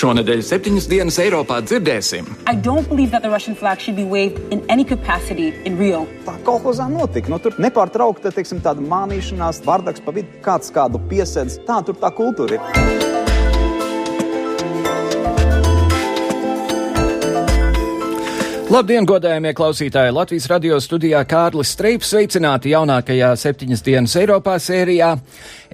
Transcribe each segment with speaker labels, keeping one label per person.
Speaker 1: Šonadēļ septiņas dienas Eiropā dzirdēsim.
Speaker 2: Tā kolhozā notika. Nu, tur nepārtraukti teiksim, tāda mānīšanās, vardaks pa vidu, kāds kādu piesēdz. Tā tur tā kultūra ir.
Speaker 1: Labdien, godējamie klausītāji! Latvijas radio studijā Kārlis Streips sveicināti jaunākajā septiņas dienas Eiropā sērijā.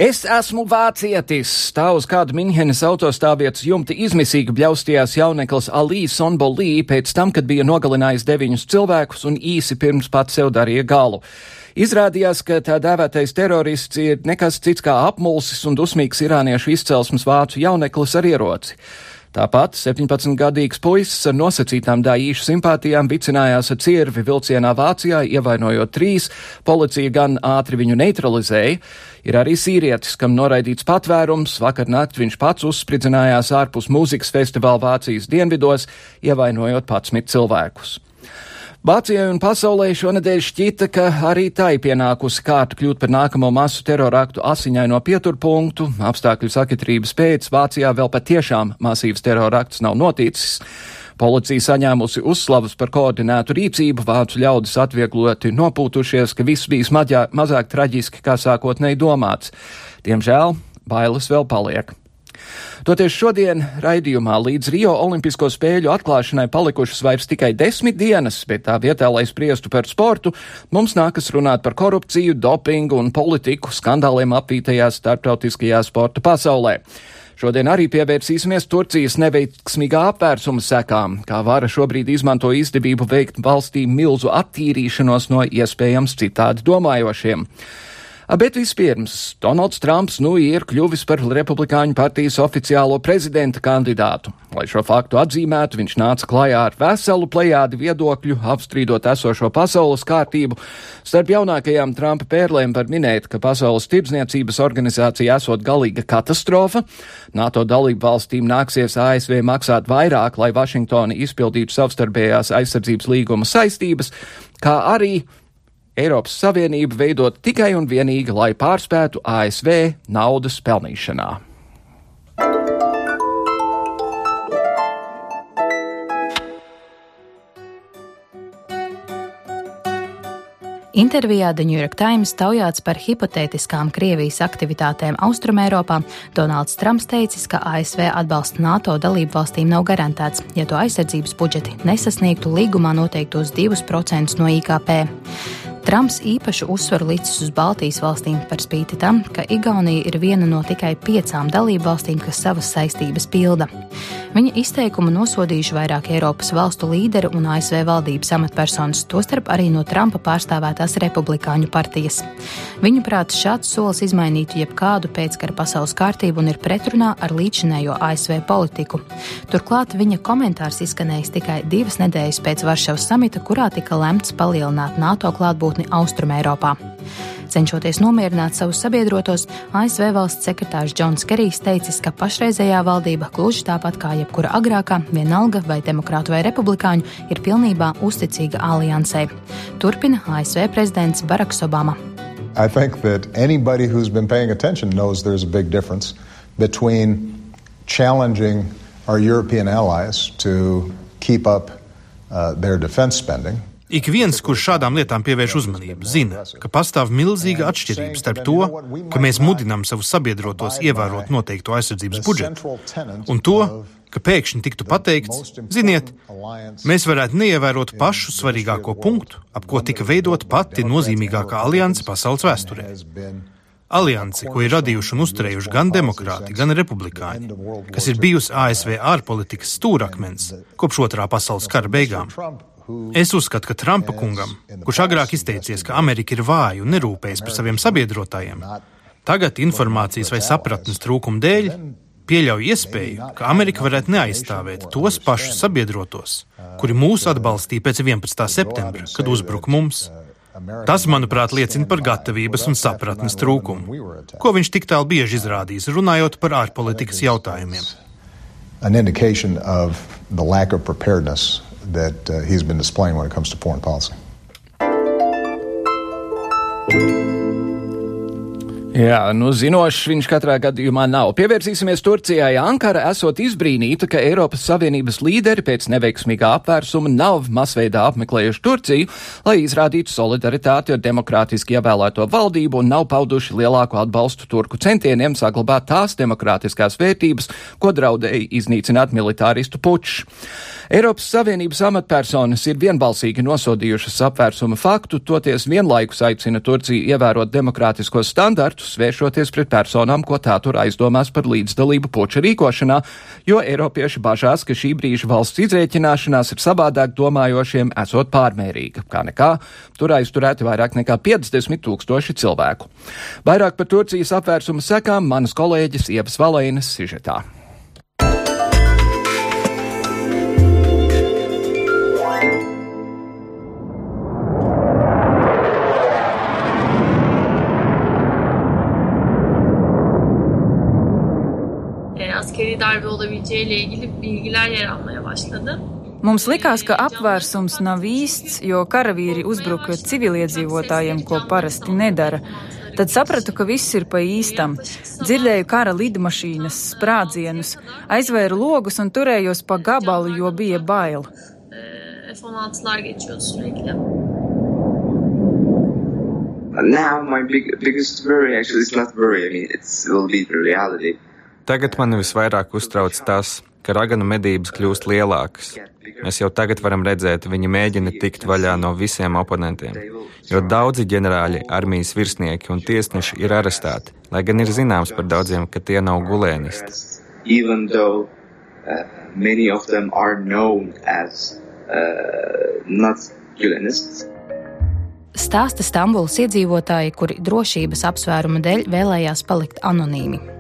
Speaker 1: Es esmu vācietis! Tā uz kādu Minhenes autostāvvietas jumti izmisīgi bļaustījās jauneklis Alī Sonbolī pēc tam, kad bija nogalinājis deviņus cilvēkus un īsi pirms pats sev darīja galu. Izrādījās, ka tā dēvētais terorists ir nekas cits kā apmulsis un dusmīgs irāniešu izcelsmes vācu jauneklis ar ieroci. Tāpat 17-gadīgs puisis ar nosacītām dāīšu simpātijām vicinājās ar cirvi vilcienā Vācijā, ievainojot trīs, policija gan ātri viņu neutralizēja. Ir arī sīrietis, kam noraidīts patvērums, vakar nakt viņš pats uzspridzinājās ārpus mūzikas festivāla Vācijas dienvidos, ievainojot 11 cilvēkus. Vācijai un pasaulē šonadēļ šķita, ka arī tai pienākusi kārta kļūt par nākamo masu teroraktu asiņaino pieturpunktu. Apstākļu sakitrības pēc Vācijā vēl patiešām masīvs terorakts nav noticis. Policija saņēmusi uzslavas par koordinētu rīcību, vācu ļaudis atviegloti nopūtušies, ka viss bija maģā, mazāk traģiski, kā sākotnēji domāts. Diemžēl bailes vēl paliek. Toties šodien raidījumā līdz Rio Olimpisko spēļu atklāšanai palikušas vairs tikai desmit dienas, bet tā vietā, lai spriestu par sportu, mums nākas runāt par korupciju, dopingu un politiku skandāliem apvītajā starptautiskajā sporta pasaulē. Šodien arī pievērsīsimies Turcijas neveiksmīgā apvērsuma sekām, kā vara šobrīd izmanto izdevību veikt valstī milzu attīrīšanos no iespējams citādi domājošiem. Bet vispirms Donalds Trumps nu ir kļuvis par Republikāņu partijas oficiālo prezidenta kandidātu. Lai šo faktu atzīmētu, viņš nāca klajā ar veselu plejādi viedokļu, apstrīdot esošo pasaules kārtību. Starp jaunākajām Trumpa pērlēm var minēt, ka Pasaules tirdzniecības organizācija esot galīga katastrofa. NATO dalību valstīm nāksies ASV maksāt vairāk, lai Vašingtona izpildītu savstarpējās aizsardzības līguma saistības, kā arī Eiropas Savienība veidot tikai un vienīgi, lai pārspētu ASV naudas pelnīšanā.
Speaker 3: Intervijā The New York Times taujāts par hipotētiskām Krievijas aktivitātēm Austrumēropā, Donalds Trumps teicis, ka ASV atbalsts NATO dalību valstīm nav garantēts, ja to aizsardzības budžeti nesasniegtu līgumā noteiktos 2% no IKP. Trumps īpašu uzsvaru licis uz Baltijas valstīm par spīti tam, ka Igaunija ir viena no tikai piecām dalību valstīm, kas savas saistības pilda. Viņa izteikumu nosodījuši vairāk Eiropas valstu līderi un ASV valdības amatpersonas, tostarp arī no Trumpa pārstāvētās republikāņu partijas. Viņuprāt, šāds solis izmainītu jebkādu pēckara pasaules kārtību un ir pretrunā ar līdzinējo ASV politiku. Turklāt viņa komentārs izskanējis tikai divas nedēļas pēc Varšavas samita, kurā tika lemts palielināt NATO klātbūtni Austrumēropā. Cenšoties nomierināt savus sabiedrotos, ASV valsts sekretārs Džons Kerijs teicis, ka pašreizējā valdība, gluži tāpat kā jebkura agrākā, vienalga vai demokrātu vai republikāņu, ir pilnībā uzticīga aliansē. Turpina ASV prezidents Baraks Obama. I think that anybody who's been paying attention knows there's a big difference between challenging our European allies to keep up uh, their defense spending
Speaker 4: Ik viens, kurš šādām lietām pievērš uzmanību, zina, ka pastāv milzīga atšķirība starp to, ka mēs mudinām savus sabiedrotos ievērot noteikto aizsardzības budžetu, un to, ka pēkšņi tiktu pateikts, ziniet, mēs varētu neievērot pašu svarīgāko punktu, ap ko tika veidot pati nozīmīgākā alianse pasaules vēsturē. Alianse, ko ir radījuši un uzturējuši gan demokrāti, gan republikāņi, kas ir bijusi ASV ārpolitikas stūrakmens kopš otrā pasaules kara beigām. Es uzskatu, ka Trumpa kungam, kurš agrāk izteicies, ka Amerika ir vāja un nerūpējas par saviem sabiedrotājiem, tagad informācijas vai sapratnes trūkuma dēļ pieļauj iespēju, ka Amerika varētu neaizstāvēt tos pašus sabiedrotos, kuri mūs atbalstīja pēc 11. septembra, kad uzbruka mums. Tas, manuprāt, liecina par gatavības un sapratnes trūkumu, ko viņš tik tālu bieži izrādījis, runājot par ārpolitikas jautājumiem. An indication of the lack of preparedness that uh, he's been displaying when it comes to foreign policy.
Speaker 1: Jā, nu zinošs viņš katrā gadījumā nav. Pievērsīsimies Turcijai. Ankara esot izbrīnīta, ka Eiropas Savienības līderi pēc neveiksmīgā apvērsuma nav masveidā apmeklējuši Turciju, lai izrādītu solidaritāti ar demokrātiski ievēlēto valdību un nav pauduši lielāku atbalstu turku centieniem saglabāt tās demokrātiskās vērtības, ko draudēja iznīcināt militāristu pučs. Eiropas Savienības amatpersonas ir vienbalsīgi nosodījušas apvērsuma faktu, toties vienlaikus aicina Turciju ievērot demokrātiskos standartus, vēršoties pret personām, ko tā tur aizdomās par līdzdalību puča rīkošanā, jo Eiropieši bažās, ka šī brīža valsts izrēķināšanās ir savādāk domājošiem esot pārmērīga. Kā nekā, tur aizturēti vairāk nekā 50 tūkstoši cilvēku. Vairāk par Turcijas apvērsuma sekām manas kolēģis Ievas Valēnas sižetā.
Speaker 5: Askeri darbe olabileceğiyle ilgili bilgiler yer almaya başladı.
Speaker 6: Mums likās, ka apvērsums nav īsts, jo karavīri uzbruka civiliedzīvotājiem, ko parasti nedara. Tad sapratu, ka viss ir pa īstam. Dzirdēju kara lidmašīnas sprādzienus, aizvēru logus un turējos pa gabalu, jo bija bail.
Speaker 5: F-16'lar geçiyor sürekli.
Speaker 7: Now my big, biggest worry actually is not worry. I mean, it will be the reality.
Speaker 8: Tagad mani visvairāk uztrauc tas, ka raganu medības kļūst lielākas. Mēs jau tagad varam redzēt, viņi mēģina tikt vaļā no visiem oponentiem, jo daudzi ģenerāļi, armijas virsnieki un tiesneši ir arestēti, lai gan ir zināms par daudziem, ka tie nav gulēnisti.
Speaker 7: Uh, many of them are known as uh, not gulenists.
Speaker 3: Stāsta Stambulas iedzīvotāji, kuri drošības apsvērumu dēļ vēlējās palikt anonīmi.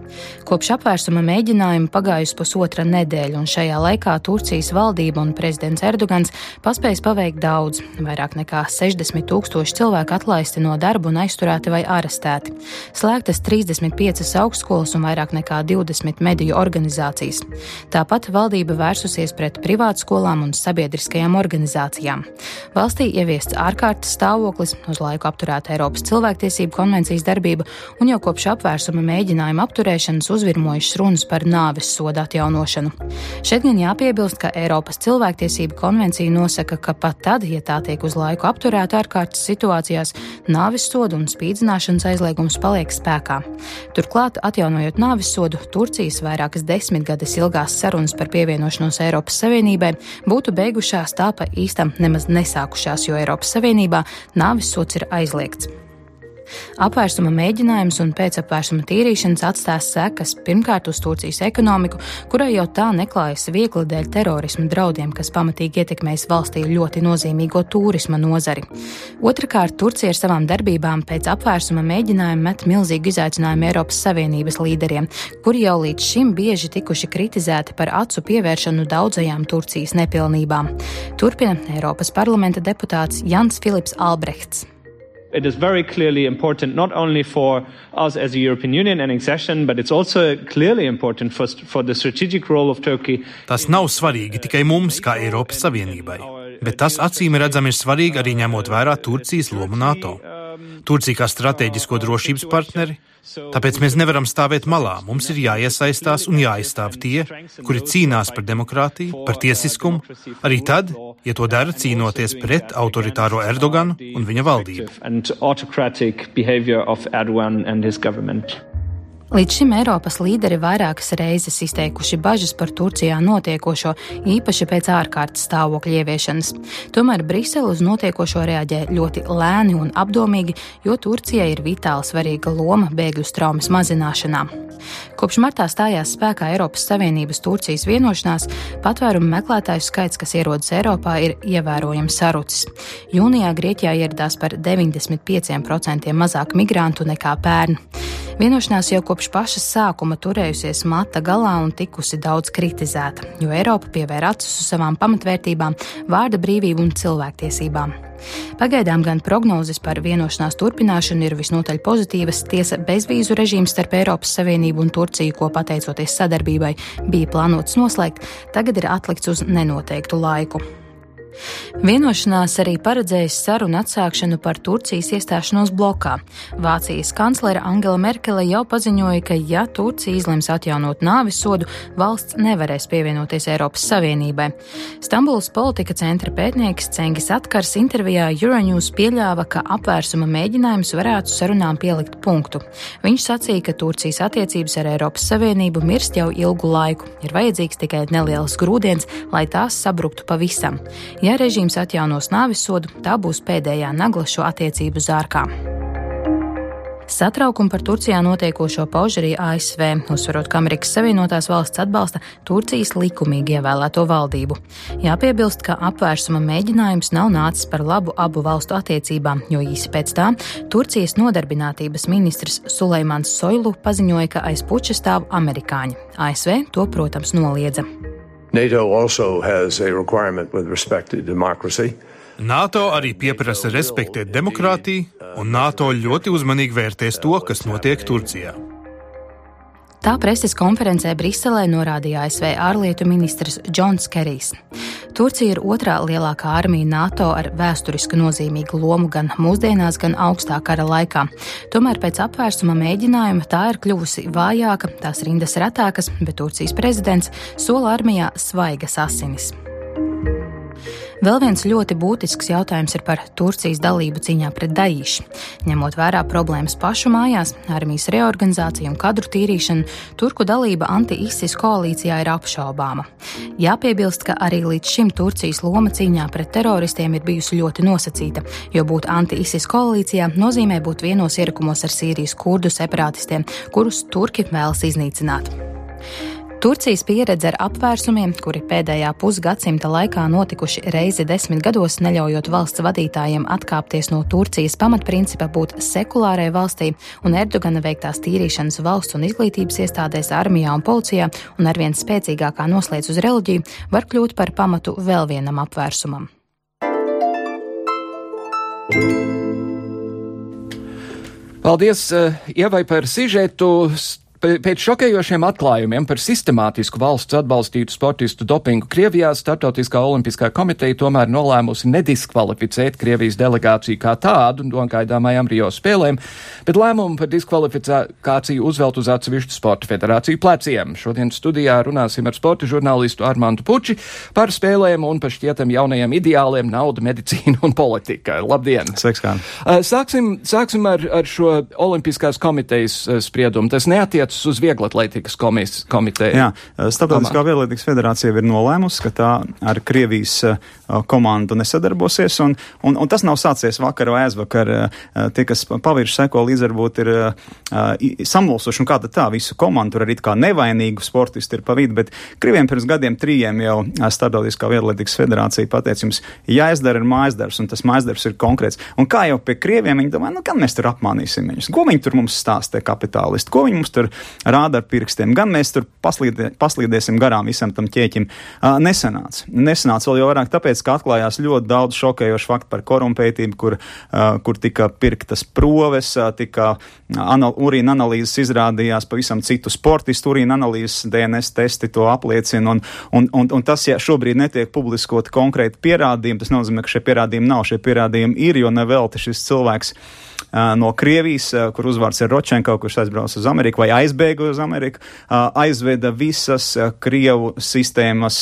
Speaker 3: Kopš apvērsuma mēģinājuma pagājusi pusotra nedēļa, un šajā laikā Turcijas valdība un prezidents Erdogans paspējis paveikt daudz. Vairāk nekā 60 tūkstoši cilvēku atlaisti no darba un aizturēti vai arestēti. Slēgtas 35 augstskolas un vairāk nekā 20 mediju organizācijas. Tāpat valdība vērsusies pret privātskolām un sabiedriskajām organizācijām. Valstī ieviests ārkārtas stāvoklis, uz laiku apturēta Eiropas cilvēktiesību konvencijas darbība, un jau kopš apvērsuma mēģinājuma apturēšanas vēlēšanas uzvirmojušas runas par nāves sodu atjaunošanu. Šeit gan jāpiebilst, ka Eiropas cilvēktiesību konvencija nosaka, ka pat tad, ja tā tiek uz laiku apturēta ārkārtas situācijās, nāves sodu un spīdzināšanas aizliegums paliek spēkā. Turklāt, atjaunojot nāves sodu, Turcijas vairākas desmitgades ilgās sarunas par pievienošanos Eiropas Savienībai būtu beigušās tā pa īstam nemaz nesākušās, jo Eiropas Savienībā nāves sods ir aizliegts. Apvērsuma mēģinājums un pēcapvērsuma tīrīšanas atstās sekas pirmkārt uz Turcijas ekonomiku, kurai jau tā neklājas viegli dēļ terorisma draudiem, kas pamatīgi ietekmēs valstī ļoti nozīmīgo turisma nozari. Otrakārt, Turcija ar savām darbībām pēc apvērsuma mēģinājuma met milzīgu izaicinājumu Eiropas Savienības līderiem, kuri jau līdz šim bieži tikuši kritizēti par acu pievēršanu daudzajām Turcijas nepilnībām. Turpina Eiropas parlamenta deputāts Jans Filips Albrechts.
Speaker 9: It is very clearly important not only for us as a European Union and accession, but it's also clearly important for, for the strategic role of Turkey.
Speaker 4: Tas nav svarīgi tikai mums, kā Eiropas Savienībai, bet tas acīm redzami ir svarīgi arī ņemot vērā Turcijas lomu NATO. Turcija kā strateģisko drošības partneri, Tāpēc mēs nevaram stāvēt malā. Mums ir jāiesaistās un jāaizstāv tie, kuri cīnās par demokrātiju, par tiesiskumu, arī tad, ja to dara cīnoties pret autoritāro Erdoganu un viņa valdību.
Speaker 3: Līdz šim Eiropas līderi vairākas reizes izteikuši bažas par Turcijā notiekošo, īpaši pēc ārkārtas stāvokļa ieviešanas. Tomēr Brisele uz notiekošo reaģē ļoti lēni un apdomīgi, jo Turcijai ir vitāli svarīga loma bēgļu traumas mazināšanā. Kopš martā stājās spēkā Eiropas Savienības Turcijas vienošanās, patvērumu meklētāju skaits, kas ierodas Eiropā, ir ievērojami sarucis. Jūnijā Grieķijā ieradās par 95% mazāk migrantu nekā pērn. Vienošanās jau kopš paša sākuma turējusies mata galā un tikusi daudz kritizēta, jo Eiropa pievēr acis uz savām pamatvērtībām, vārda brīvību un cilvēktiesībām. Pagaidām gan prognozes par vienošanās turpināšanu ir visnotaļ pozitīvas. Tiesa bezvīzu režīms starp Eiropas Savienību un Turciju, ko pateicoties sadarbībai bija plānots noslēgt, tagad ir atlikts uz nenoteiktu laiku. Vienošanās arī paredzējas sarunu atsākšanu par Turcijas iestāšanos blokā. Vācijas kanclere Angela Merkele jau paziņoja, ka, ja Turcija izlems atjaunot nāvis sodu, valsts nevarēs pievienoties Eiropas Savienībai. Stambulas politika centra pētnieks Cengis Atkars intervijā Euronews pieļāva, ka apvērsuma mēģinājums varētu sarunām pielikt punktu. Viņš sacīja, ka Turcijas attiecības ar Eiropas Savienību mirst jau ilgu laiku, ir vajadzīgs tikai neliels grūdienis, lai tās sabruktu pavisam. Ja režīms atjaunos nāvisodu, tā būs pēdējā nagla šo attiecību zārkā. Satraukumu par Turcijā notiekošo pauž arī ASV, uzsverot, ka Amerikas Savienotās valsts atbalsta Turcijas likumīgi ievēlēto valdību. Jāpiebilst, ka apvērsuma mēģinājums nav nācis par labu abu valstu attiecībām, jo īsi pēc tā Turcijas nodarbinātības ministrs Suleimans Soilu paziņoja, ka aiz puča stāv amerikāņi. ASV to, protams, noliedza.
Speaker 10: NATO also has a requirement with respect to democracy.
Speaker 4: NATO arī pieprasa respektēt demokrātiju, un NATO ļoti uzmanīgi vērtēs to, kas notiek Turcijā.
Speaker 3: Tā preses konferencē Briselē norādīja ASV ārlietu ministrs Džons Kerijs. Turcija ir otrā lielākā armija NATO ar vēsturiski nozīmīgu lomu gan mūsdienās, gan augstā kara laikā. Tomēr pēc apvērsuma mēģinājuma tā ir kļuvusi vājāka, tās rindas retākas, bet Turcijas prezidents sola armijā svaigas asinis. Vēl viens ļoti būtisks jautājums ir par Turcijas dalību cīņā pret Daīšu. Ņemot vērā problēmas pašu mājās, armijas reorganizāciju un kadru tīrīšanu, turku dalība anti-ISIS koalīcijā ir apšaubāma. Jāpiebilst, ka arī līdz šim Turcijas loma cīņā pret teroristiem ir bijusi ļoti nosacīta, jo būt anti-ISIS koalīcijā nozīmē būt vienos ierakumos ar Sīrijas kurdu separatistiem, kurus turki vēlas iznīcināt. Turcijas pieredze ar apvērsumiem, kuri pēdējā pusgadsimta laikā notikuši reizi desmit gados, neļaujot valsts vadītājiem atkāpties no Turcijas pamatprincipa būt sekulārai valstī, un Erdogana veiktās tīrīšanas valsts un izglītības iestādēs, armijā un policijā, un arvien spēcīgākā noslēdz uz reliģiju, var kļūt par pamatu vēl vienam apvērsumam.
Speaker 1: Paldies, Ievai, par sižetu. Pēc šokējošiem atklājumiem par sistemātisku valsts atbalstītu sportistu dopingu Krievijā Startautiskā olimpiskā komiteja tomēr nolēmusi nediskvalificēt Krievijas delegāciju kā tādu no gaidāmajām Rio spēlēm, bet lēmumu par diskvalifikāciju uzvelt uz atsevišķu sporta federāciju pleciem. Šodien studijā runāsim ar sporta žurnālistu Armantu Puči par spēlēm un par šķietam jaunajiem ideāliem nauda, medicīna un politika. Labdien!
Speaker 11: Sveiks, kā!
Speaker 1: Sāksim, sāksim ar, ar šo olimpiskās komitejas spriedumu. Tas neatiec attiecas uz vieglatlētikas komiteju.
Speaker 11: Jā, Starptautiskā vieglatlētikas federācija ir nolēmusi, ka tā ar Krievijas uh, komandu nesadarbosies, un, un, un tas nav sācies vakar vai aizvakar. Uh, tie, kas pavirši seko līdz varbūt ir samulsuši, un kā tad tā visu komandu tur arī kā nevainīgu sportistu ir pa vidu, bet Krieviem pirms gadiem trījiem jau Starptautiskā vieglatlētikas federācija pateica jums, jāizdara ir mājas darbs, un tas mājas darbs ir konkrēts. Un kā jau pie Krieviem, viņi domā, nu, gan mēs tur apmānīsim viņus, ko viņi tur mums stāsta, kapitālisti, ko viņi mums tur rāda ar pirkstiem, gan mēs tur paslīdē, paslīdēsim garām visam tam ķēķim. Uh, nesanāca. Nesanāca vēl jau vairāk tāpēc, ka atklājās ļoti daudz šokējošu faktu par korumpētību, kur, uh, kur tika pirktas proves, uh, tika anal urīna analīzes izrādījās pavisam citu sportistu urīna analīzes, DNS testi to apliecina, un, un, un, un tas, ja šobrīd netiek publiskot konkrēti pierādījumi, tas nozīmē, ka šie pierādījumi nav, šie pierādījumi ir, jo nevelti šis cilvēks no Krievijas, kur uzvārds ir Ročenko, kurš aizbrauca uz Ameriku vai aizbēga uz Ameriku, aizveda visas Krievu sistēmas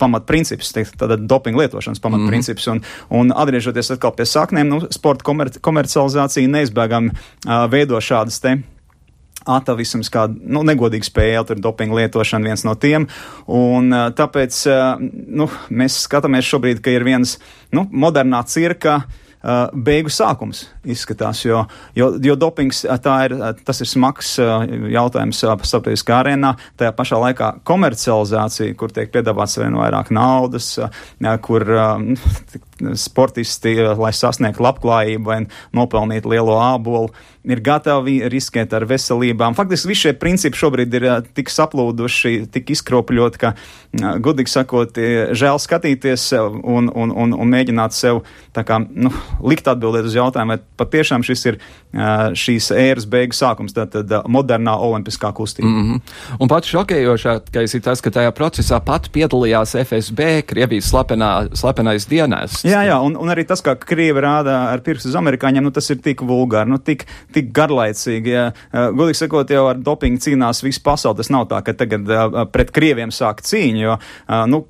Speaker 11: pamatprincipus, tātad dopinga lietošanas pamatprincipus. Mm -hmm. un, un atgriežoties atkal pie saknēm, nu, sporta komer komercializācija neizbēgami veido šādas te atavisms, kā nu, negodīga spēle, tur dopinga lietošana viens no tiem. Un, tāpēc nu, mēs skatāmies šobrīd, ka ir viens nu, modernā cirka beigu sākums izskatās, jo, jo, jo dopings ir, tas ir smags jautājums starptautiskā arēnā, tajā pašā laikā komercializācija, kur tiek piedāvāts vien vairāk naudas, kur sportisti, lai sasniegtu labklājību vai nopelnītu lielo ābolu, ir gatavi riskēt ar veselībām. Faktiski visi šie principi šobrīd ir tik saplūduši, tik izkropļoti, ka, gudīgi sakot, žēl skatīties un, un, un, un mēģināt sev kā, nu, likt atbildēt uz jautājumu, vai patiešām šis ir šīs ēras beigu sākums, tātad modernā olimpiskā kustība.
Speaker 1: Mm -hmm. Un pats šokējošākais ir tas, ka tajā procesā pat piedalījās FSB, Krievijas slepenā, slepenais dienests.
Speaker 11: Jā, jā, un, un arī tas, kā Krievi rāda ar pirkstu uz amerikāņiem, nu, tas ir tik vulgāri, nu, tik, tik garlaicīgi. Ja, Gudīgi sakot, jau ar dopingu cīnās visa pasaule. Tas nav tā, ka tagad uh, pret krieviem sāk cīņu, jo, uh, nu,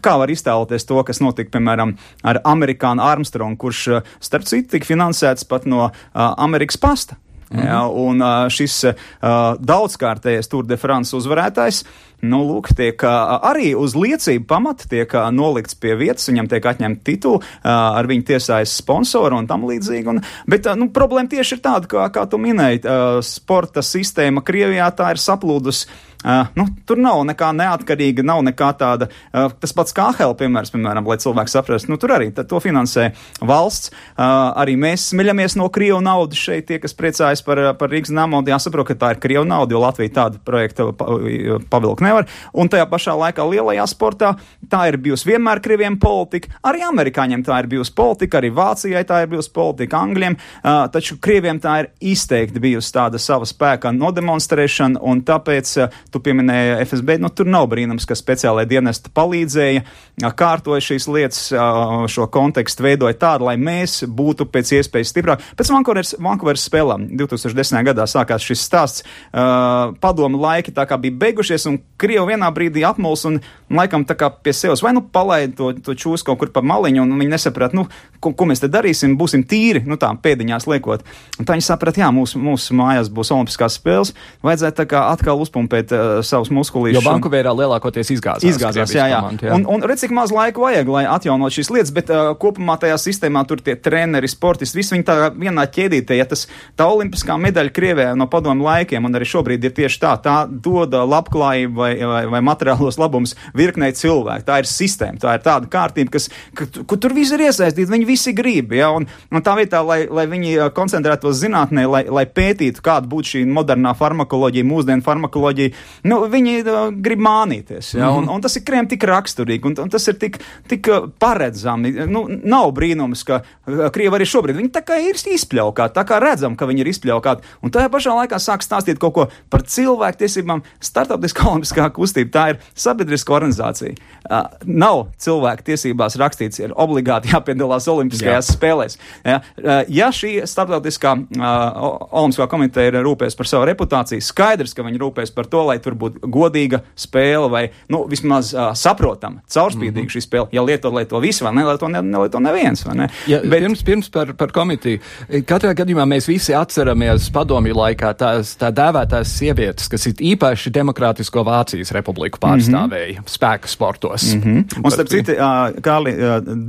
Speaker 11: kā var iztēloties to, kas notika, piemēram, ar amerikāņu Armstrongu, kurš, starp citu, tika finansēts pat no uh, Amerikas pasta. Mm -hmm. ja, un šis uh, daudzkārtējais Tour de France uzvarētājs nu, lūk, tiek arī uz liecību pamata tiek nolikts pie vietas, viņam tiek atņemta titula, ar viņu tiesājas sponsoru un tam līdzīgi. Un, bet nu, problēma tieši ir tāda, kā, kā tu minēji, sporta sistēma Krievijā tā ir saplūdusi Uh, nu, tur nav nekā neatkarīga, nav nekā tāda. Uh, tas pats kā HL, piemērs, piemēram, lai cilvēki saprastu, nu, tur arī to finansē valsts. Uh, arī mēs smiļamies no Krievu naudas šeit, tie, kas priecājas par, par Rīgas nāmu, jāsaprot, ka tā ir Krievu nauda, jo Latvija tādu projektu pavilkt nevar. Un tajā pašā laikā lielajā sportā tā ir bijusi vienmēr Krieviem politika, arī amerikāņiem tā ir bijusi politika, arī Vācijai tā ir bijusi politika, Angļiem, uh, taču Krieviem tā ir izteikti bijusi tāda sava spēka nodemonstrēšana, un tāpēc uh, tu pieminēji FSB, nu tur nav brīnums, ka speciālai dienesti palīdzēja, kārtoja šīs lietas, šo kontekstu veidoja tādu, lai mēs būtu pēc iespējas stiprāki. Pēc Vankūveras spēlēm 2010. gadā sākās šis stāsts, padomu laiki tā kā bija beigušies, un Krievi vienā brīdī apmuls un laikam tā kā pie sevis vai nu palaid to, to čūs kaut kur pa maliņu, un viņi nesaprāt, nu, ko, ko mēs te darīsim, būsim tīri, nu tā pēdiņās liekot. Un tā viņi saprat, jā, mūsu, mūsu mājās būs olimpiskās spēles, vajadzētu tā kā atkal uzpumpēt uh, savus muskulīšus.
Speaker 1: Jo Bankuvērā lielākoties izgāzās.
Speaker 11: Izgāzās, jā, jā. Komanda, jā. Un, un redz, cik maz laika vajag, lai atjaunot šīs lietas, bet uh, kopumā tajā sistēmā tur tie treneri, sportisti, visi viņi tā vienā ķēdītē, ja tas tā olimpiskā medaļa Krievijā no padomu laikiem, un arī šobrīd ir tieši tā, tā dod labklājību vai, vai, vai materiālos labumus virknei cilvēku. Tā ir sistēma, tā ir tāda kārtība, kas, ka, ka tur visi ir iesaistīti, viņi visi grib, ja, un, un tā vietā, lai, lai viņi koncentrētos zinātnē, lai, lai pētītu, kāda būtu šī modernā farmakoloģija, mūsdienu farmakoloģija, nu, viņi uh, grib mānīties. Ja? Mm -hmm. un, un tas ir kriem tik raksturīgi, un, un tas ir tik, tik paredzami. Nu, nav brīnums, ka Krievi arī šobrīd viņi tā kā ir izpļaukāti, tā kā redzam, ka viņi ir izpļaukāti. Un tajā pašā laikā sāk stāstīt kaut ko par cilvēktiesībām. Startautiskā olimpiskā kustība tā ir sabiedriska organizācija. Uh, nav cilvēku tiesībās rakstīts, ir obligāti jāpiedalās Olimpiskajās Jā. spēlēs. Ja, uh, ja šī starptautiskā uh, olimpiskā komiteja ir rūpēs par savu reputāciju, skaidrs, ka viņi rūpēs par to, lai tur būtu godīga spēle vai nu, vismaz uh, saprotama, caurspīdīga mm -hmm. šī spēle. Ja lieto, lieto visi, vai nelieto, ne, nelieto neviens. Ne?
Speaker 1: Ja, Bet, pirms, pirms par, par komitiju. Katrā gadījumā mēs visi atceramies padomju laikā tās tā dēvētās sievietes, kas ir īpaši Demokrātisko Vācijas republiku pārstāvēja mm -hmm. spēka sportos.
Speaker 11: Mm -hmm. Un starp citu, kā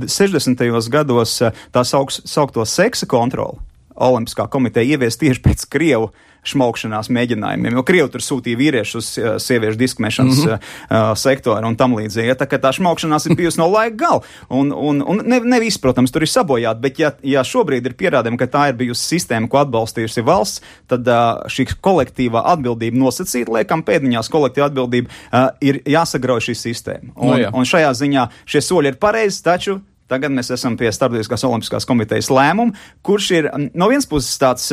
Speaker 11: 60. gados tā sauks, saukto seksa kontroli Olimpiskā komiteja ievies tieši pēc Krievu šmaukšanās mēģinājumiem, jo Krievi tur sūtīja vīriešus uz uh, sieviešu diskmēšanas mm -hmm. uh, sektoru un tam līdzīgi. Ja, tā, tā šmaukšanās ir bijusi no laika gala. Un, un, un ne, ne viss, protams, tur ir sabojāti, bet ja, ja šobrīd ir pierādījumi, ka tā ir bijusi sistēma, ko atbalstījusi valsts, tad uh, šī kolektīvā atbildība nosacīt, liekam, pēdiņās kolektīva atbildība uh, ir jāsagrauj šī sistēma. Un, no, jā. un šajā ziņā šie soļi ir pareizi, taču Tagad mēs esam pie Starptautiskās Olimpiskās komitejas lēmuma, kurš ir no vienas puses tāds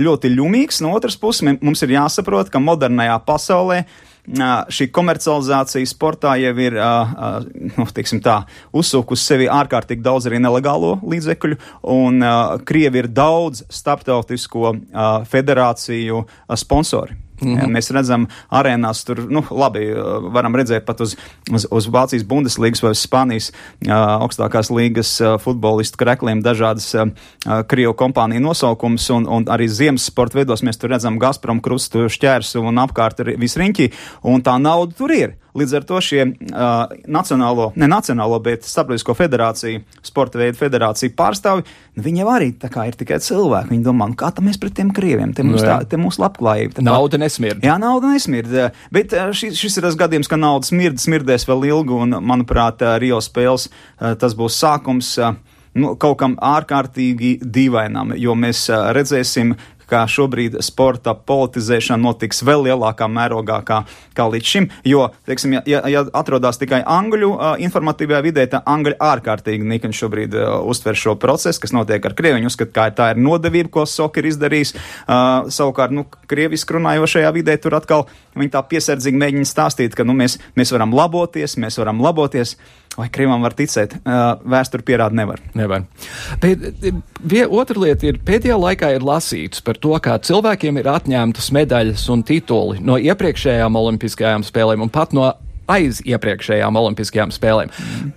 Speaker 11: ļoti ļumīgs, no otras puses mums ir jāsaprot, ka modernajā pasaulē šī komercializācija sportā jau ir, nu, tā, uzsūkusi sevi ārkārtīgi daudz arī nelegālo līdzekļu, un Krievi ir daudz starptautisko federāciju sponsori. Mm -hmm. Mēs redzam, arēnās tur, nu, labi, varam redzēt pat uz, uz, uz Vācijas Bundeslīgas vai Spānijas uh, augstākās līgas uh, futbolistu krekliem dažādas uh, Krievu kompāniju nosaukums, un, un arī ziemas sporta veidos mēs tur redzam Gazprom krustu šķērsu un apkārt visriņķi, un tā nauda tur ir. Līdz ar to šie uh, nacionālo, ne nacionālo, bet starptautisko federāciju, sporta veidu federāciju pārstāvi, nu, viņi jau arī tā kā ir tikai cilvēki. Viņi domā, nu, kā tam mēs pret tiem krieviem, te mums, no, tā, te mūsu labklājība.
Speaker 1: Nauda nesmird.
Speaker 11: Jā, nauda nesmird. Bet šis, šis ir tas gadījums, ka nauda smird, smirdēs vēl ilgu, un, manuprāt, Rio spēles tas būs sākums nu, kaut kam ārkārtīgi dīvainam, jo mēs redzēsim, ka šobrīd sporta politizēšana notiks vēl lielākā mērogā kā, kā līdz šim. Jo, teiksim, ja, ja, ja atrodas tikai angļu uh, informatīvajā vidē, tad angļi ārkārtīgi nikni šobrīd uh, uztver šo procesu, kas notiek ar Krieviju. Viņi uzskata, ka tā ir nodevība, ko Soka ir izdarījis. Uh, savukārt, nu, krieviski runājošajā vidē tur atkal viņi tā piesardzīgi mēģina stāstīt, ka nu, mēs, mēs varam laboties, mēs varam laboties. Vai Krievam var ticēt? Vēsture pierāda, nevar.
Speaker 1: nevar. Vie, otra lieta ir, pēdējā laikā ir lasīts par to, kā cilvēkiem ir atņemtas medaļas un tituli no iepriekšējām olimpiskajām spēlēm un pat no aiz iepriekšējām olimpiskajām spēlēm.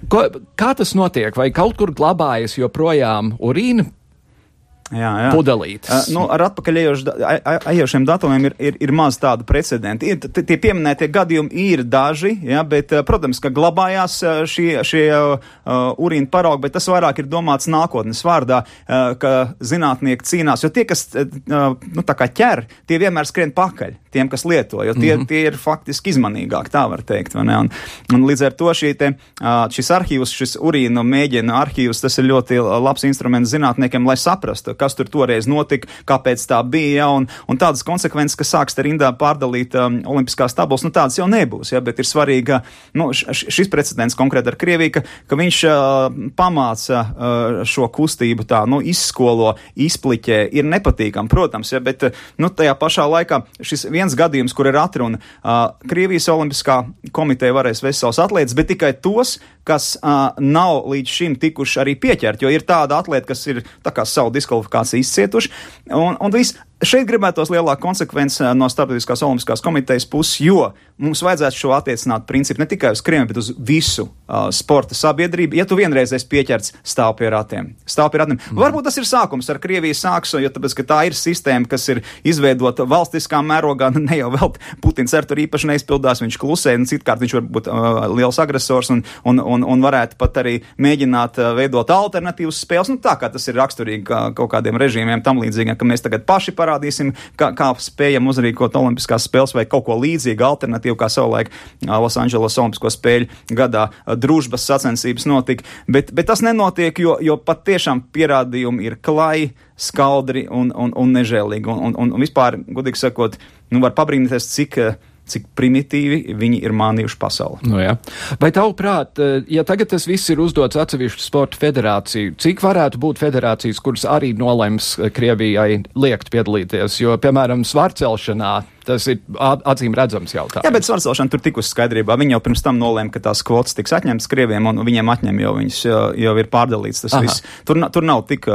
Speaker 1: Ko, kā tas notiek? Vai kaut kur glabājas joprojām urīna
Speaker 11: Jā, jā.
Speaker 1: pudelītes.
Speaker 11: Uh, nu, ar atpakaļejošiem datumiem ir, ir, ir maz tādu precedentu. Ir, tie pieminētie gadījumi ir daži, jā, bet, protams, ka glabājās šie, šie uh, urīna paraugi, bet tas vairāk ir domāts nākotnes vārdā, uh, ka zinātnieki cīnās, jo tie, kas uh, nu, tā kā ķer, tie vienmēr skrien pakaļ tiem, kas lieto, jo tie, mm -hmm. tie ir faktiski izmanīgāki, tā var teikt. Un, un līdz ar to te, šis arhīvs, šis urīna mēģina arhīvs, tas ir ļoti labs instruments zinātniekiem, lai saprastu, kas tur toreiz notika, kāpēc tā bija, ja, un, un tādas konsekvences, ka sāks te rindā pārdalīt um, olimpiskās tabulas, nu tādas jau nebūs, ja, bet ir svarīgi, nu, šis precedents konkrēti ar Krieviju, ka, ka viņš uh, pamāca uh, šo kustību tā, nu, izskolo, izpliķē, ir nepatīkam, protams, ja, bet, nu, tajā pašā laikā šis viens gadījums, kur ir atruna, uh, Krievijas olimpiskā komiteja varēs vest savus atlētus, bet tikai tos, kas uh, nav līdz šim tikuši arī pieķerti, jo ir tāda atlēta, kas ir tā kā savu diskvalifikāciju izcietuši, un, un viss Šeit gribētos lielāku konsekvenci no Startautiskās olimpiskās komitejas puses, jo mums vajadzētu šo attiecināt principu ne tikai uz Krieviju, bet uz visu uh, sporta sabiedrību. Ja tu vienreiz esi pieķerts, stāv pie ratiem. Stāv pie ratiem. Mm. Varbūt tas ir sākums ar Krieviju sāks, jo tāpēc, tā ir sistēma, kas ir izveidota valstiskā mērogā, ne jau vēl Putins ar to īpaši neizpildās, viņš klusē, un citkārt viņš var būt uh, liels agresors un, un, un, un varētu pat arī mēģināt uh, veidot alternatīvas spēles. Nu, tā kā tas ir raksturīgi kā, kaut kādiem režīmiem tam līdzīgiem, ka mēs tagad paši parādām parādīsim, kā, kā spējam uzrīkot Olimpiskās spēles vai kaut ko līdzīgu, alternatīvu, kā savulaik Losandželos Olimpisko spēļu gadā družbas sacensības notika. Bet, bet tas nenotiek, jo, jo pat tiešām pierādījumi ir klai, skaldri un, un, un nežēlīgi. Un, un, un, vispār, godīgi sakot, nu var pabrīnīties, cik uh, cik primitīvi viņi ir mānījuši pasauli.
Speaker 1: Nu, jā. Vai tavuprāt, eh, ja tagad tas viss ir uzdots atsevišķu sporta federāciju, cik varētu būt federācijas, kuras arī nolems eh, Krievijai liekt piedalīties? Jo, piemēram, svārcelšanā Tas ir acīm redzams jautājums.
Speaker 11: Jā, bet svarcelšana tur tikus skaidrībā. Viņi jau pirms tam nolēma, ka tās kvotas tiks atņemtas Krieviem, un viņiem atņem jau viņas jau, ir pārdalīts. Tas Aha. viss. Tur, tur nav tik,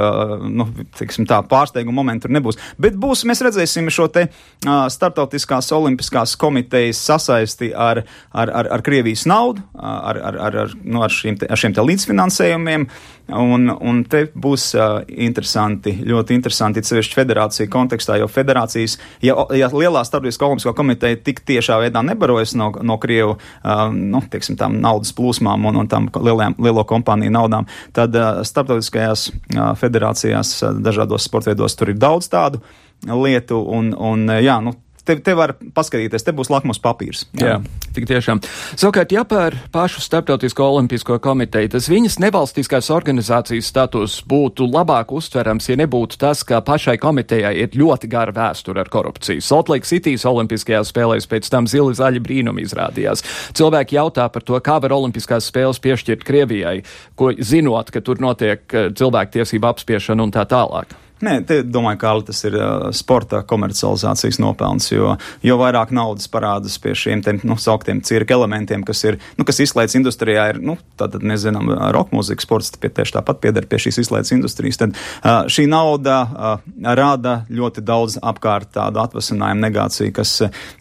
Speaker 11: nu, tiksim tā, pārsteiguma momentu tur nebūs. Bet būs, mēs redzēsim šo te uh, startautiskās olimpiskās komitejas sasaisti ar, ar, ar, ar Krievijas naudu, ar, ar, ar, ar, nu, ar, šiem, te, ar šiem te līdzfinansējumiem. Un, un te būs uh, interesanti, ļoti interesanti, sevišķi federācija kontekstā, jo federācijas, ja, ja lielā starptautiskā olimpiskā komiteja tik tiešā veidā nebarojas no, no Krievu, uh, nu, teiksim, naudas plūsmām un, un tām lielajām, lielo kompāniju naudām, tad uh, starptautiskajās uh, federācijās dažādos sportveidos tur ir daudz tādu lietu, un, un jā, nu, te, te var paskatīties, te būs lakmus papīrs.
Speaker 1: Jā, jā tik tiešām. Savukārt, ja par pašu Starptautisko olimpisko komiteju, tas viņas nevalstiskās organizācijas status būtu labāk uztverams, ja nebūtu tas, ka pašai komitejai ir ļoti gara vēsture ar korupciju. Salt Lake City's olimpiskajās spēlēs pēc tam zili zaļi brīnumi izrādījās. Cilvēki jautā par to, kā var olimpiskās spēles piešķirt Krievijai, ko zinot, ka tur notiek eh, cilvēktiesība apspiešana un tā tālāk.
Speaker 11: Nē, te, domāju, ka tas ir uh, sporta komercializācijas nopelns, jo, jo vairāk naudas parādās pie šiem te, nu, sauktiem cirka elementiem, kas ir, nu, kas izlaides industrijā ir, nu, tātad, nezinām, roka mūzika, sports pie, tieši tāpat pieder pie šīs izlaides industrijas. Tad uh, šī nauda uh, rada ļoti daudz apkārt tādu atvasinājumu negāciju, kas,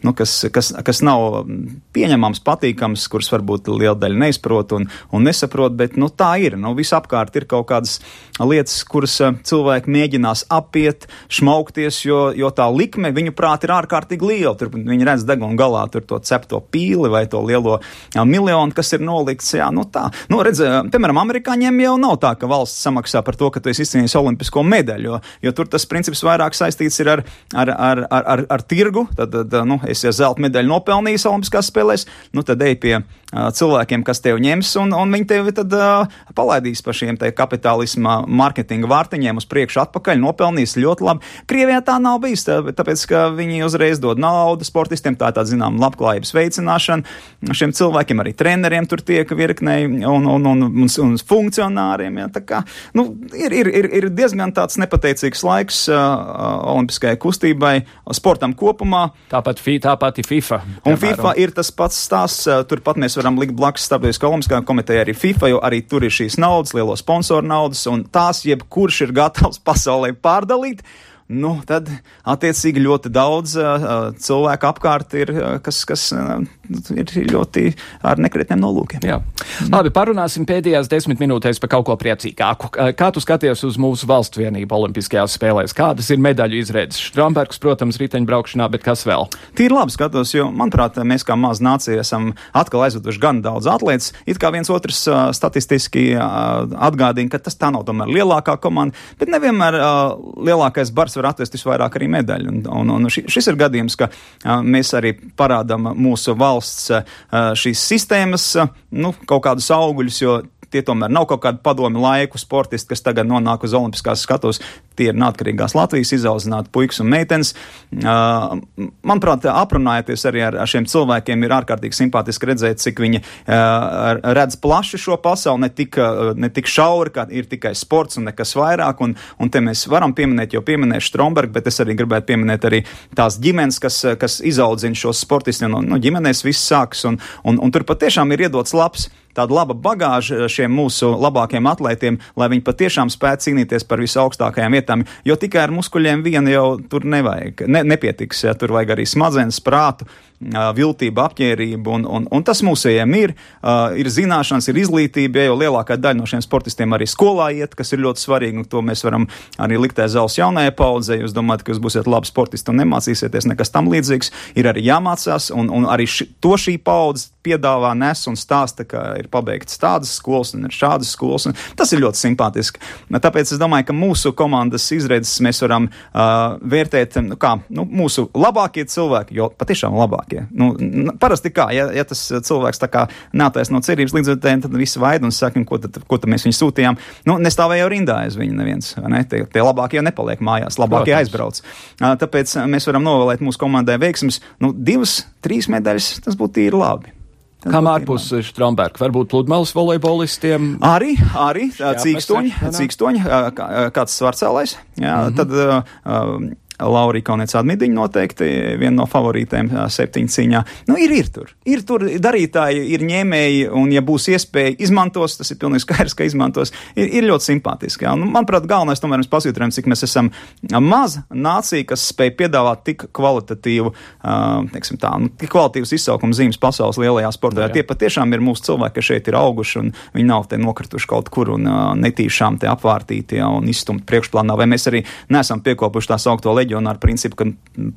Speaker 11: nu, kas, kas, kas nav pieņemams, patīkams, kuras varbūt liela daļa neizprot un, un nesaprot, bet, nu, tā ir. Nu, visapkārt ir kaut kādas lietas, kuras cilvēki mēģina mēģinās apiet, šmaukties, jo, jo tā likme viņu prāt ir ārkārtīgi liela. Tur viņi redz deguna galā to cepto pīli vai to lielo jā, miljonu, kas ir nolikts. Jā, nu tā. Nu, redz, piemēram, amerikāņiem jau nav tā, ka valsts samaksā par to, ka tu esi izcīnījis olimpisko medaļu, jo, jo tur tas princips vairāk saistīts ir ar, ar, ar, ar, ar, ar tirgu. Tad, tad nu, es ja zelta medaļu nopelnījis olimpiskās spēlēs, nu tad ej pie uh, cilvēkiem, kas tev ņems, un, un viņi tevi tad uh, palaidīs pa šiem te kapitālisma mārketinga vārtiņiem uz priekšu atpakaļ, nopelnīs ļoti labi. Krievijā tā nav bijis, tāpēc, ka viņi uzreiz dod naudu sportistiem, tā tā zinām labklājības veicināšana šiem cilvēkiem, arī treneriem tur tiek virknei un, un, un, un, un funkcionāriem. Ja, kā, nu, ir, ir, ir, ir diezgan tāds nepateicīgs laiks uh, olimpiskajai kustībai, sportam kopumā.
Speaker 1: Tāpat, tāpat ir FIFA.
Speaker 11: Un piemēram. FIFA ir tas pats stāsts, turpat mēs varam likt blakus starptautiskā olimpiskā komiteja arī FIFA, jo arī tur ir šīs naudas, lielo sponsoru naudas, un tās jebkurš ir gatavs pasaulē pārdalīt. Nu, tad attiecīgi ļoti daudz uh, cilvēku apkārt ir, kas, kas uh, ir ļoti ar nekrietniem nolūkiem.
Speaker 1: Jā. Labi, parunāsim pēdējās desmit minūtēs par kaut ko priecīgāku. Kā tu skaties uz mūsu valstu vienību Olimpiskajās spēlēs? Kādas ir medaļu izredzes? Strombergs, protams, riteņbraukšanā, bet kas vēl?
Speaker 11: Tīri labi skatos, jo, manuprāt, mēs kā maz nācija esam atkal aizveduši gan daudz atlētas. It kā viens otrs uh, statistiski uh, atgādina, ka tas tā nav tomēr lielākā komanda, bet nevienmēr uh, lielākais bars var atvest visvairāk arī medaļu. Un, un, un šis ir gadījums, ka uh, mēs arī parādām mūsu valsts uh, šīs sistēmas, uh, nu, kaut kādus augļus, jo tie tomēr nav kaut kādi padomi laiku sportisti, kas tagad nonāk uz olimpiskās skatos. Tie ir neatkarīgās Latvijas izaudzināti puikas un meitenes. Manuprāt, aprunājoties arī ar, šiem cilvēkiem, ir ārkārtīgi simpātiski redzēt, cik viņi redz plaši šo pasauli, ne tik, ne tik šauri, kā ir tikai sports un nekas vairāk. Un, un te mēs varam pieminēt, jau pieminēšu Strombergu, bet es arī gribētu pieminēt arī tās ģimenes, kas, kas izaudzina šos sportistus. No, no ģimenēs viss sākas, un, un, un tur patiešām ir iedots labs tāda laba bagāža šiem mūsu labākiem atlētiem, lai viņi patiešām spētu cīnīties par visaugstākajām vietām. Jo tikai ar muskuļiem vien jau tur nevajag, ne, nepietiks. Ja, tur vajag arī smadzenes, prātu, viltību, apģērību, un, un, un tas mūsējiem ir. Ir zināšanas, ir izglītība, ja jau lielākā daļa no šiem sportistiem arī skolā iet, kas ir ļoti svarīgi, un to mēs varam arī likt aiz auss jaunajai paudzei. Jūs domājat, ka jūs būsiet labi sportisti un nemācīsieties nekas tam līdzīgs. Ir arī jāmācās, un, un arī ši, to šī paudze piedāvā, nes un stāsta, ka ir pabeigts tādas skolas un ir šādas skolas. Tas ir ļoti simpātiski. Tāpēc es domāju, ka mūsu komandas izredzes mēs varam uh, vērtēt nu, kā nu, mūsu labākie cilvēki, jo patiešām labākie. Nu, parasti kā, ja, ja tas cilvēks tā kā nātais no cerības līdz vērtējiem, tad visi vaid un saka, ko tad, ko tad mēs viņu sūtījām. Nu, nestāvēja jau rindā aiz viņu neviens. Ne? Tie, tie labākie nepaliek mājās, labākie Protams. aizbrauc. Tāpēc mēs varam novēlēt mūsu komandai veiksmus. Nu, divas, trīs medaļas, tas būtu tīri labi.
Speaker 1: Kam ārpus Stromberga, varbūt pludmales volejbolistiem?
Speaker 11: Arī, arī cīkstoņi, cīkstoņi, kāds svarcēlais. Jā, mm -hmm. tad, uh, Laurija Kaunēca Admidiņa noteikti viena no favorītēm septiņu ciņā. Nu, ir, ir tur. Ir tur darītāji, ir ņēmēji, un ja būs iespēja izmantos, tas ir pilnīgi skaidrs, ka izmantos, ir, ir ļoti simpātiski. Un, manuprāt, galvenais tomēr mēs pasvītrojam, cik mēs esam maza nācija, kas spēj piedāvāt tik kvalitatīvu, teiksim tā, nu, tik kvalitatīvus izsaukuma zīmes pasaules lielajā sportā. Tie patiešām ir mūsu cilvēki, kas šeit ir auguši, un viņi nav te nokrituši kaut kur un netīšām te apvārtīti ja, un izstumti priekšplānā, vai mēs arī neesam piekopuši tās augto leģendu reģionāru principu, ka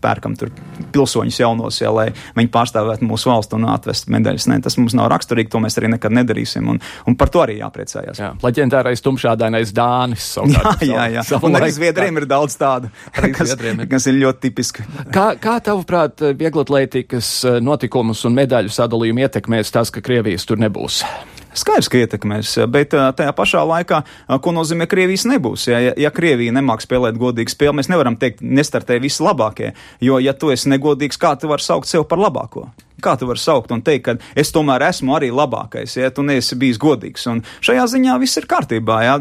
Speaker 11: pērkam tur pilsoņus jaunos, ja, lai viņi pārstāvētu mūsu valstu un atvestu medaļas. Ne, tas mums nav raksturīgi, to mēs arī nekad nedarīsim, un, un par to arī jāpriecājas.
Speaker 1: Jā, leģendārais tumšādainais Dānis.
Speaker 11: Jā, jā, jā. Un arī Zviedriem ir daudz tādu, kas, kas ir ļoti tipiski.
Speaker 1: Kā, kā tavuprāt, vieglatlētikas eh, notikumus un medaļu sadalījumu ietekmēs tas, ka Krievijas tur nebūs?
Speaker 11: Skaidrs, ka ietekmēs, bet tajā pašā laikā, ko nozīmē Krievijas nebūs. Ja, ja, ja Krievija nemāk spēlēt godīgu spēli, mēs nevaram teikt, nestartē visi labākie, jo, ja tu esi negodīgs, kā tu vari saukt sev par labāko? Kā tu vari saukt un teikt, ka es tomēr esmu arī labākais, ja tu neesi bijis godīgs? Un šajā ziņā viss ir kārtībā, ja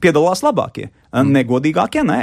Speaker 11: piedalās labākie, negodīgākie nē.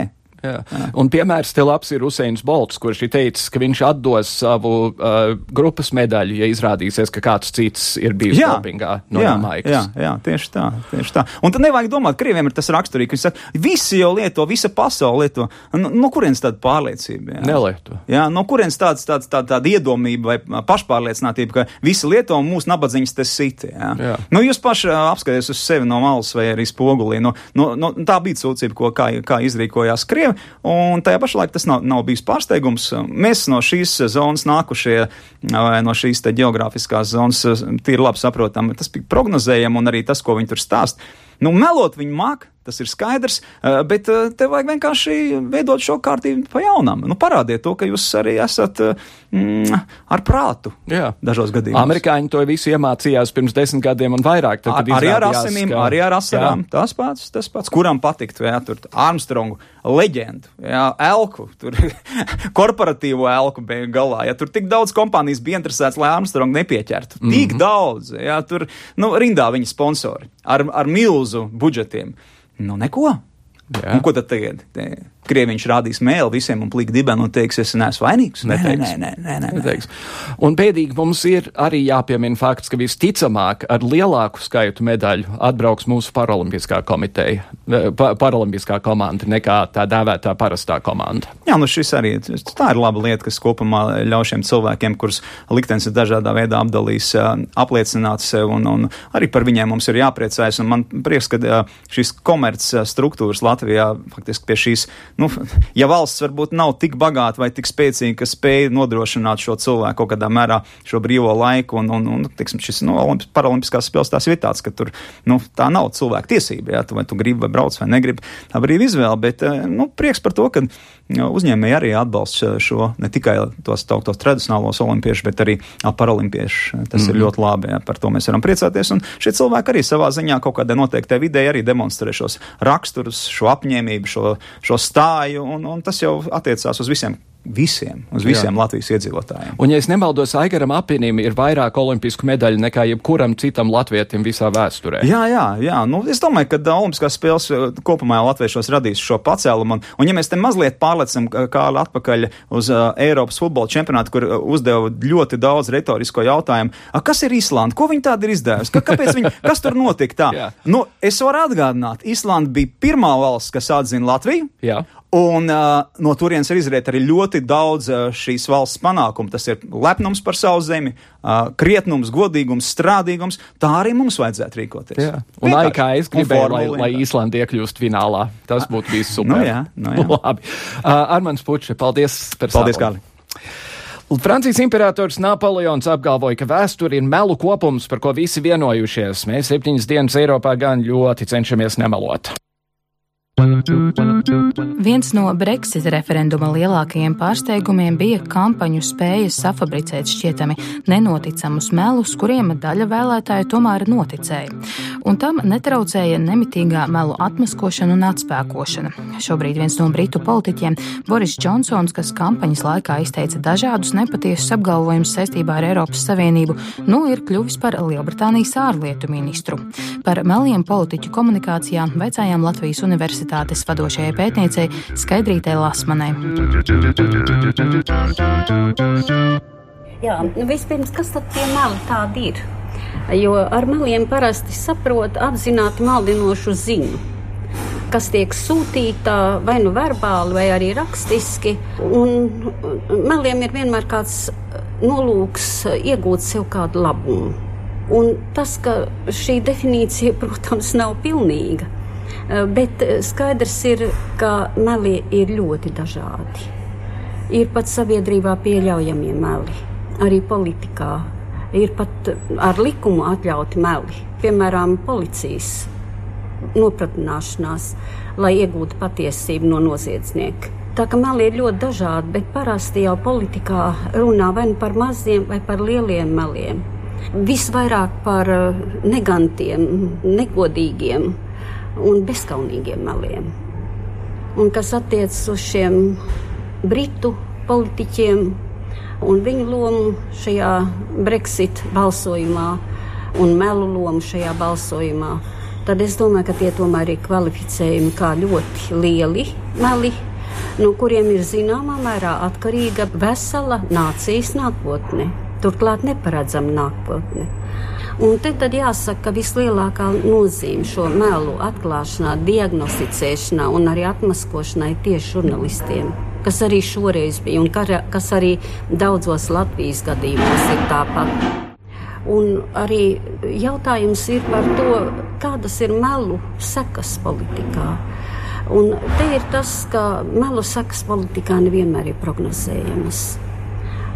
Speaker 1: Jā. Jā. Un piemērs te labs ir Useins Bolts, kurš ir teicis, ka viņš atdos savu uh, grupas medaļu, ja izrādīsies, ka kāds cits ir bijis jā. dopingā no
Speaker 11: jā,
Speaker 1: Jamaikas.
Speaker 11: Jā, jā, tieši tā, tieši tā. Un tad nevajag domāt, krieviem ir tas raksturīgi, ka viņi saka, visi jau lieto, visa pasaule lieto. No, no kurienes tāda pārliecība? Jā?
Speaker 1: Nelieto.
Speaker 11: Jā, no kurienes tāds, tāds, tā, tāda iedomība vai pašpārliecinātība, ka visi lieto un mūsu nabadzīņas tas siti. Jā. Jā. Nu, jūs paši apskaties uz sevi no malas vai arī spogulī. No, no, no, tā bija sūdzība, ko kā, kā izrīkojās Krievi, un tajā pašā laikā tas nav, nav bijis pārsteigums. Mēs no šīs zonas nākušie, no šīs geogrāfiskās zonas, tīri labi saprotam, tas bija prognozējami, un arī tas, ko viņi tur stāst. Nu, melot viņi māk, tas ir skaidrs, eh, bet eh, te vajag vienkārši veidot šo kārtību pa jaunam. Nu, parādiet to, ka jūs arī esat eh, mm, ar prātu. Jā. Dažos gadījumos.
Speaker 1: Amerikāņi to visu iemācījās pirms desmit gadiem un vairāk. Tad,
Speaker 11: ar, arī ar asinīm, ka... arī ar asarām. Jā. Tas pats, tas pats, kuram patikt, jā, tur Armstrongu leģendu, jā, elku, tur korporatīvo elku bija galā. Ja tur tik daudz kompānijas bija interesēts, lai Armstrongu nepieķertu. Mm -hmm. Tik daudz, jā, tur, nu, rindā viņa sponsori ar, ar milzu budžetiem. Nu, neko. Jā. Un ko tad tagad? Te, Krieviņš rādīs mēlu visiem un plīgi dibenu un teiks, es neesmu vainīgs. Nē, nē, nē, nē, nē, nē. Neteiks.
Speaker 1: Un bēdīgi mums ir arī jāpiemina fakts, ka visticamāk ar lielāku skaitu medaļu atbrauks mūsu paralimpiskā komiteja, eh, pa, paralimpiskā komanda nekā tā dēvētā parastā komanda.
Speaker 11: Jā, nu šis arī tā ir laba lieta, kas kopumā ļauj šiem cilvēkiem, kurus liktenis ir dažādā veidā apdalījis, apliecināt sev un, un arī par viņiem mums ir jāpriecājas. Un man prieks, ka šīs komerc struktūras Latvijā faktiski pie šīs nu, ja valsts varbūt nav tik bagāta vai tik spēcīga, ka spēj nodrošināt šo cilvēku kaut kādā mērā šo brīvo laiku, un, un, un tiksim, šis nu, paralimpiskās spēles tās ir tāds, ka tur nu, tā nav cilvēka tiesība, jā, tu, vai tu gribi vai brauc vai negribi, tā brīva izvēle, bet eh, nu, prieks par to, ka uzņēmēji arī atbalsta šo ne tikai tos tauktos tradicionālos olimpiešus, bet arī paralimpiešus. Tas mm ir mhm. ļoti labi, jā, par to mēs varam priecāties, un šie cilvēki arī savā ziņā kaut kādā noteiktai vidē arī demonstrē šos raksturus, šo apņēmību, šo, šo stāstu māju, un, un tas jau attiecās uz visiem visiem, uz visiem Jā. Latvijas iedzīvotājiem.
Speaker 1: Un, ja es nemaldos, Aigaram Apinim ir vairāk olimpisku medaļu nekā jebkuram citam latvietim visā vēsturē.
Speaker 11: Jā, jā, jā. Nu, es domāju, ka Olimpiskās spēles uh, kopumā latviešos radīs šo pacēlumu. Un, un ja mēs te mazliet pārlecam kā atpakaļ uz uh, Eiropas futbola čempionātu, kur uh, uzdeva ļoti daudz retorisko jautājumu, a, kas ir Islanda, ko viņi tādu ir izdevusi, ka, kāpēc viņi, kas tur notika tā? nu, es varu atgādināt, Islanda bija pirmā valsts, kas atzina Latviju. Jā. Un uh, no turienes ir izriet arī ļoti daudz uh, šīs valsts panākumu. Tas ir lepnums par savu zemi, uh, krietnums, godīgums, strādīgums. Tā arī mums vajadzētu rīkoties. Jā.
Speaker 1: Un arī kā es gribēju, lai, lai Īslanda iekļūst finālā. Tas būtu bijis super.
Speaker 11: Nu, jā, nu, jā.
Speaker 1: Labi. Uh, Armand Puče, paldies par
Speaker 11: savu. Paldies, Kāli.
Speaker 1: Francijas imperators Napoleons apgalvoja, ka vēsture ir melu kopums, par ko visi vienojušies. Mēs septiņas dienas Eiropā gan ļoti cenšamies nemelot.
Speaker 3: Viens no Brexit referenduma lielākajiem pārsteigumiem bija kampaņu spējas safabricēt šķietami nenoticamus melus, kuriem daļa vēlētāju tomēr noticēja. Un tam netraucēja nemitīgā melu atmaskošana un atspēkošana. Šobrīd viens no britu politiķiem, Boris Džonsons, kas kampaņas laikā izteica dažādus nepatiesus apgalvojumus saistībā ar Eiropas Savienību, nu ir kļuvis par Lielbritānijas ārlietu ministru. Par meliem politiķu komunikācijā veicājām Latvijas universitātes universitātes vadošajai pētniecei Skaidrītei Lasmanai.
Speaker 12: Jā, vispirms, kas tad tie meli tādi ir? Jo ar meliem parasti saprot apzināti maldinošu ziņu kas tiek sūtīta vai nu verbāli, vai arī rakstiski. Un meliem ir vienmēr kāds nolūks iegūt sev kādu labumu. Un tas, ka šī definīcija, protams, nav pilnīga. Eh, bet eh, skaidrs ir, ka meli ir ļoti dažādi. Ir pat sabiedrībā pieļaujamie meli, arī politikā. Ir pat ar likumu atļauti meli, piemēram, policijas nopratināšanās, lai iegūtu patiesību no noziedznieka. Tā kā meli ir ļoti dažādi, bet parasti jau politikā runā vai nu par maziem vai par lieliem meliem. Visvairāk par eh, negantiem, negodīgiem un bezskaunīgiem meliem. Un kas attiecas uz šiem britu politiķiem un viņu lomu šajā Brexit balsojumā un melu lomu šajā balsojumā, tad es domāju, ka tie tomēr ir kvalificējumi kā ļoti lieli meli no kuriem ir zināmā mērā atkarīga vesela nācijas nākotne. Turklāt neparedzama nākotne. Un te tad jāsaka, ka vislielākā nozīme šo melu atklāšanā, diagnosticēšanā un arī atmaskošanai tieši žurnālistiem, kas arī šoreiz bija un kas arī daudzos Latvijas gadījumos ir tāpat. Un arī jautājums ir par to, kādas ir melu sekas politikā. Un te ir tas, ka melu sekas politikā nevienmēr ir prognozējamas.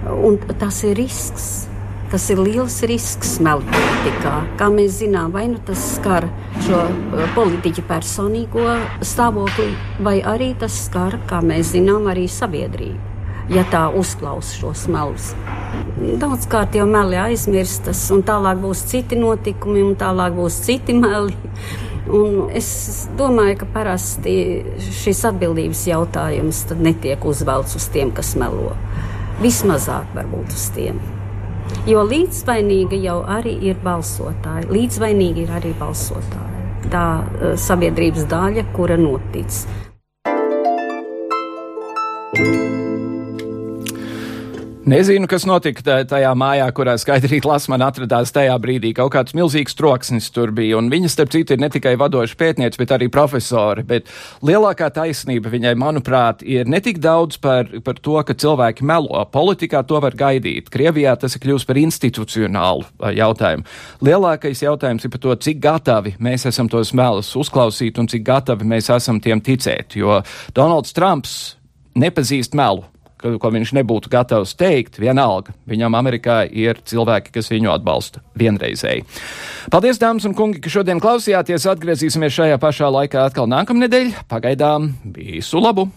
Speaker 12: Un tas ir risks. Tas ir liels risks melu politikā. Kā mēs zinām, vai nu tas skar šo uh, politiķu personīgo stāvokli, vai arī tas skar, kā mēs zinām, arī sabiedrību. Ja tā uzklausa šos melus. Daudzkārt jau meli aizmirstas, un tālāk būs citi notikumi, un tālāk būs citi meli. Un es domāju, ka parasti šis atbildības jautājums netiek uzvelts uz tiem, kas melo. Vismazāk varbūt uz tiem. Jo līdzvainīga jau arī ir balsotāji. Līdzvainīgi ir arī balsotāji. Tā uh, sabiedrības daļa, kura notic.
Speaker 1: Nezinu, kas notika tajā mājā, kurā skaidrīt Lasmana atradās tajā brīdī. Kaut kāds milzīgs troksnis tur bija, un viņa, starp citu, ir ne tikai vadoša pētniece, bet arī profesori. Bet lielākā taisnība viņai, manuprāt, ir ne tik daudz par, par to, ka cilvēki melo. Politikā to var gaidīt. Krievijā tas ir kļūst par institucionālu jautājumu. Lielākais jautājums ir par to, cik gatavi mēs esam tos melus uzklausīt un cik gatavi mēs esam tiem ticēt. Jo Donalds Trumps nepazīst melu ko, ko viņš nebūtu gatavs teikt, vienalga. Viņam Amerikā ir cilvēki, kas viņu atbalsta vienreizēji. Paldies, dāmas un kungi, ka šodien klausījāties. Atgriezīsimies šajā pašā laikā atkal nākamnedēļ. Pagaidām visu labu!